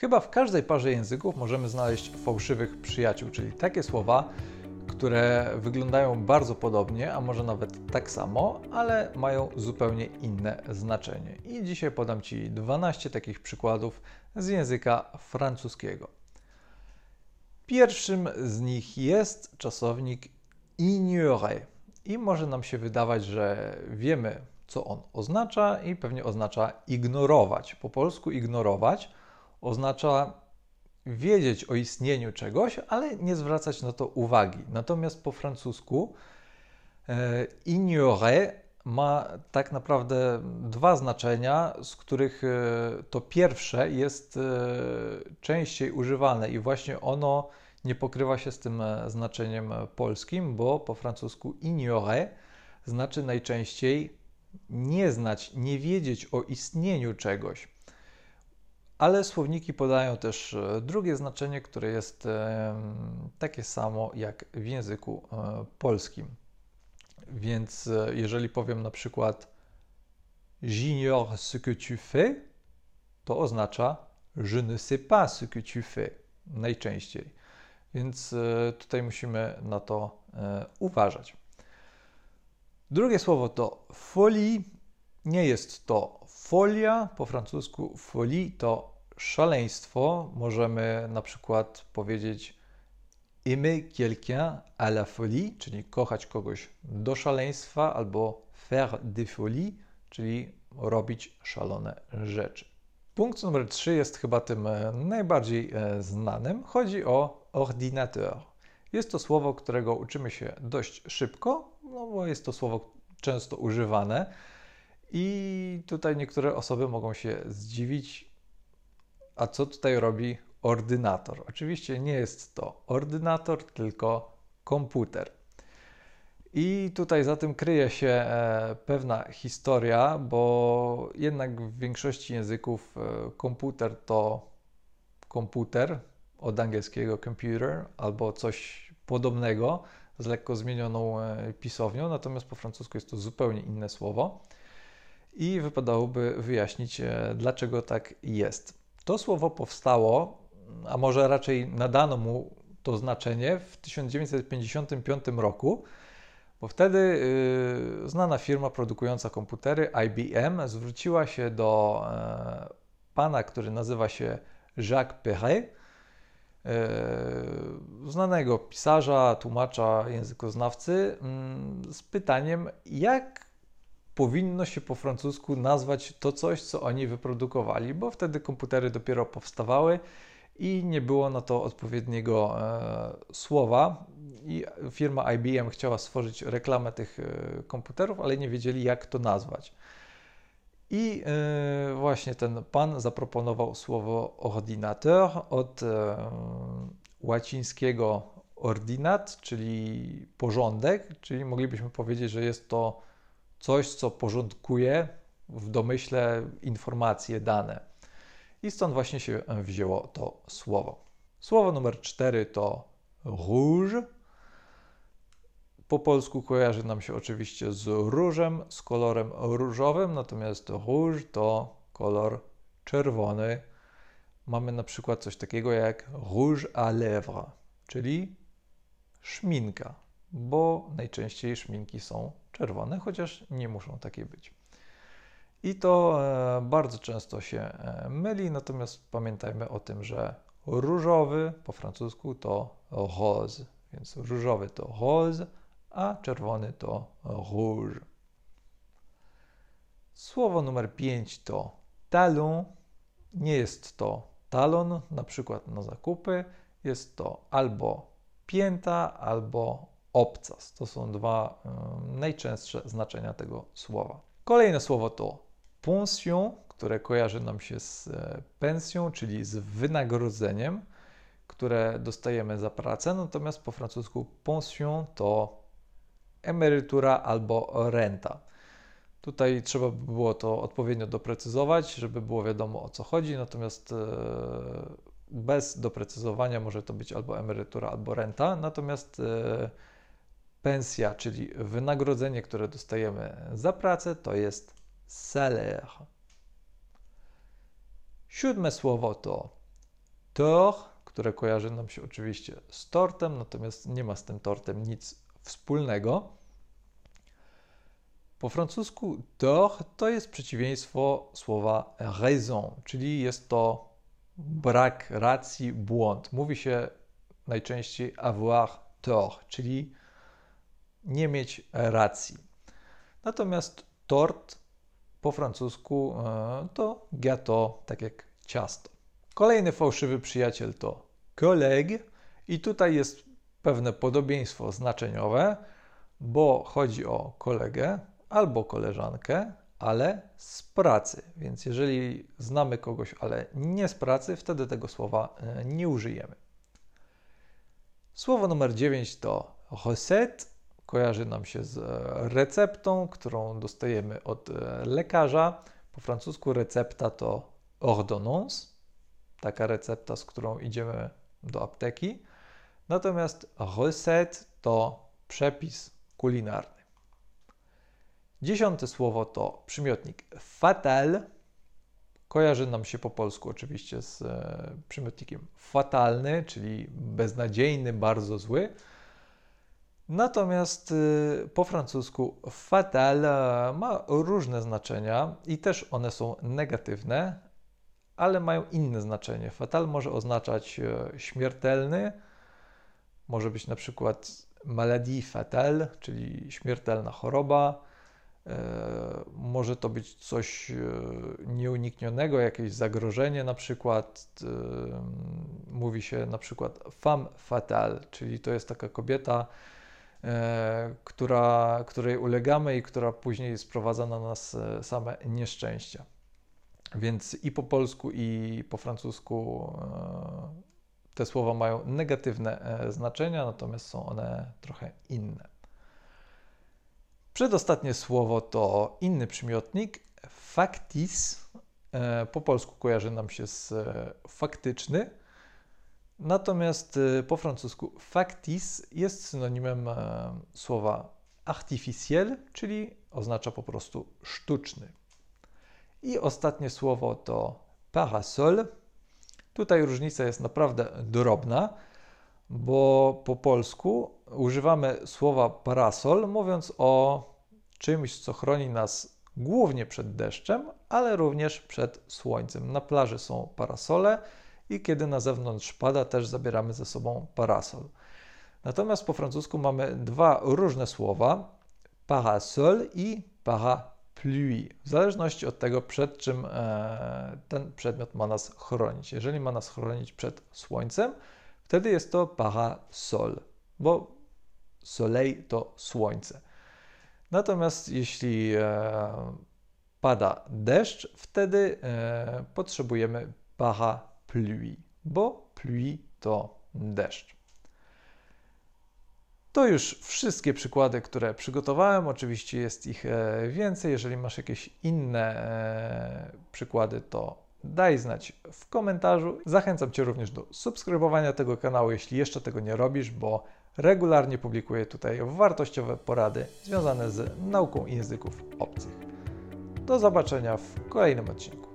Chyba w każdej parze języków możemy znaleźć fałszywych przyjaciół, czyli takie słowa, które wyglądają bardzo podobnie, a może nawet tak samo, ale mają zupełnie inne znaczenie. I dzisiaj podam Ci 12 takich przykładów z języka francuskiego. Pierwszym z nich jest czasownik ignorer. I może nam się wydawać, że wiemy, co on oznacza, i pewnie oznacza ignorować. Po polsku ignorować oznacza wiedzieć o istnieniu czegoś, ale nie zwracać na to uwagi. Natomiast po francusku e, ignorer ma tak naprawdę dwa znaczenia, z których e, to pierwsze jest e, częściej używane i właśnie ono nie pokrywa się z tym znaczeniem polskim, bo po francusku ignorer znaczy najczęściej nie znać, nie wiedzieć o istnieniu czegoś. Ale słowniki podają też drugie znaczenie, które jest takie samo jak w języku polskim. Więc e, jeżeli powiem na przykład J'ignore ce que tu fais, to oznacza je ne sais pas ce que tu fais najczęściej. Więc e, tutaj musimy na to e, uważać. Drugie słowo to folie. Nie jest to folia, po francusku folie to szaleństwo. Możemy na przykład powiedzieć aimer quelqu'un à la folie, czyli kochać kogoś do szaleństwa, albo faire des folies, czyli robić szalone rzeczy. Punkt numer 3 jest chyba tym e, najbardziej e, znanym. Chodzi o ordinateur. Jest to słowo, którego uczymy się dość szybko, no bo jest to słowo często używane. I tutaj niektóre osoby mogą się zdziwić, a co tutaj robi ordynator. Oczywiście nie jest to ordynator, tylko komputer. I tutaj za tym kryje się e, pewna historia, bo jednak w większości języków e, komputer to komputer, od angielskiego computer, albo coś podobnego z lekko zmienioną e, pisownią, natomiast po francusku jest to zupełnie inne słowo. I wypadałoby wyjaśnić, dlaczego tak jest. To słowo powstało a może raczej nadano mu to znaczenie w 1955 roku, bo wtedy y, znana firma produkująca komputery IBM zwróciła się do e, pana, który nazywa się Jacques Perret, e, znanego pisarza, tłumacza, językoznawcy, mm, z pytaniem, jak powinno się po francusku nazwać to coś, co oni wyprodukowali, bo wtedy komputery dopiero powstawały i nie było na to odpowiedniego e, słowa. I firma IBM chciała stworzyć reklamę tych e, komputerów, ale nie wiedzieli, jak to nazwać. I e, właśnie ten pan zaproponował słowo ordinateur od e, łacińskiego ordinat, czyli porządek, czyli moglibyśmy powiedzieć, że jest to coś, co porządkuje w domyśle informacje, dane. I stąd właśnie się wzięło to słowo. Słowo numer cztery to rouge. Po polsku kojarzy nam się oczywiście z różem, z kolorem różowym, natomiast rouge to kolor czerwony. Mamy na przykład coś takiego jak rouge à lèvres, czyli szminka, bo najczęściej szminki są czerwone, chociaż nie muszą takie być. I to e, bardzo często się e, myli, natomiast pamiętajmy o tym, że różowy po francusku to rose, więc różowy to rose, a czerwony to rouge. Słowo numer 5 to talon. Nie jest to talon, na przykład na zakupy. Jest to albo pięta, albo obcas. To są dwa najczęstsze znaczenia tego słowa. Kolejne słowo to pension, które kojarzy nam się z e, pensją, czyli z wynagrodzeniem, które dostajemy za pracę, natomiast po francusku pension to emerytura albo renta. Tutaj trzeba by było to odpowiednio doprecyzować, żeby było wiadomo o co chodzi, natomiast e, bez doprecyzowania może to być albo emerytura, albo renta, natomiast e, pensja, czyli wynagrodzenie, które dostajemy za pracę, to jest salaire. Siódme słowo to tort, które kojarzy nam się oczywiście z tortem, natomiast nie ma z tym tortem nic wspólnego. Po francusku tort to jest przeciwieństwo słowa raison, czyli jest to brak racji, błąd. Mówi się najczęściej avoir tort, czyli nie mieć racji. Natomiast tort po francusku e, to gâteau, tak jak ciasto. Kolejny fałszywy przyjaciel to koleg i tutaj jest pewne podobieństwo znaczeniowe, bo chodzi o kolegę albo koleżankę, ale z pracy. Więc jeżeli znamy kogoś, ale nie z pracy, wtedy tego słowa e, nie użyjemy. Słowo numer 9 to recette. Kojarzy nam się z e, receptą, którą dostajemy od e, lekarza. Po francusku recepta to ordonnance, taka recepta, z którą idziemy do apteki. Natomiast recette to przepis kulinarny. Dziesiąte słowo to przymiotnik fatal. Kojarzy nam się po polsku oczywiście z e, przymiotnikiem fatalny, czyli beznadziejny, bardzo zły. Natomiast y, po francusku fatal e, ma różne znaczenia i też one są negatywne, ale mają inne znaczenie. Fatal może oznaczać e, śmiertelny, może być na przykład maladie fatale, czyli śmiertelna choroba. E, może to być coś nieuniknionego, jakieś zagrożenie, na przykład mówi się na przykład femme fatale, czyli to jest taka kobieta, która, której ulegamy i która później sprowadza na nas e, same nieszczęścia. Więc i po polsku, i po francusku e, te słowa mają negatywne znaczenia, natomiast są one trochę inne. Przedostatnie słowo to inny przymiotnik, factis. Po polsku kojarzy nam się z faktyczny, Natomiast y, po francusku factice jest synonimem e, słowa artificiel, czyli oznacza po prostu sztuczny. I ostatnie słowo to parasol. Tutaj różnica jest naprawdę drobna, bo po polsku używamy słowa parasol, mówiąc o czymś, co chroni nas głównie przed deszczem, ale również przed słońcem. Na plaży są parasole i kiedy na zewnątrz pada, też zabieramy ze sobą parasol. Natomiast po francusku mamy dwa różne słowa: parasol i parapluie, w zależności od tego, przed czym e, ten przedmiot ma nas chronić. Jeżeli ma nas chronić przed słońcem, wtedy jest to parasol, bo soleil to słońce. Natomiast jeśli e, pada deszcz, wtedy e, potrzebujemy parapluie pluie, bo pluie to deszcz. To już wszystkie przykłady, które przygotowałem. Oczywiście jest ich e, więcej. Jeżeli masz jakieś inne e, przykłady, to daj znać w komentarzu. Zachęcam Cię również do subskrybowania tego kanału, jeśli jeszcze tego nie robisz, bo regularnie publikuję tutaj wartościowe porady związane z nauką języków obcych. Do zobaczenia w kolejnym odcinku.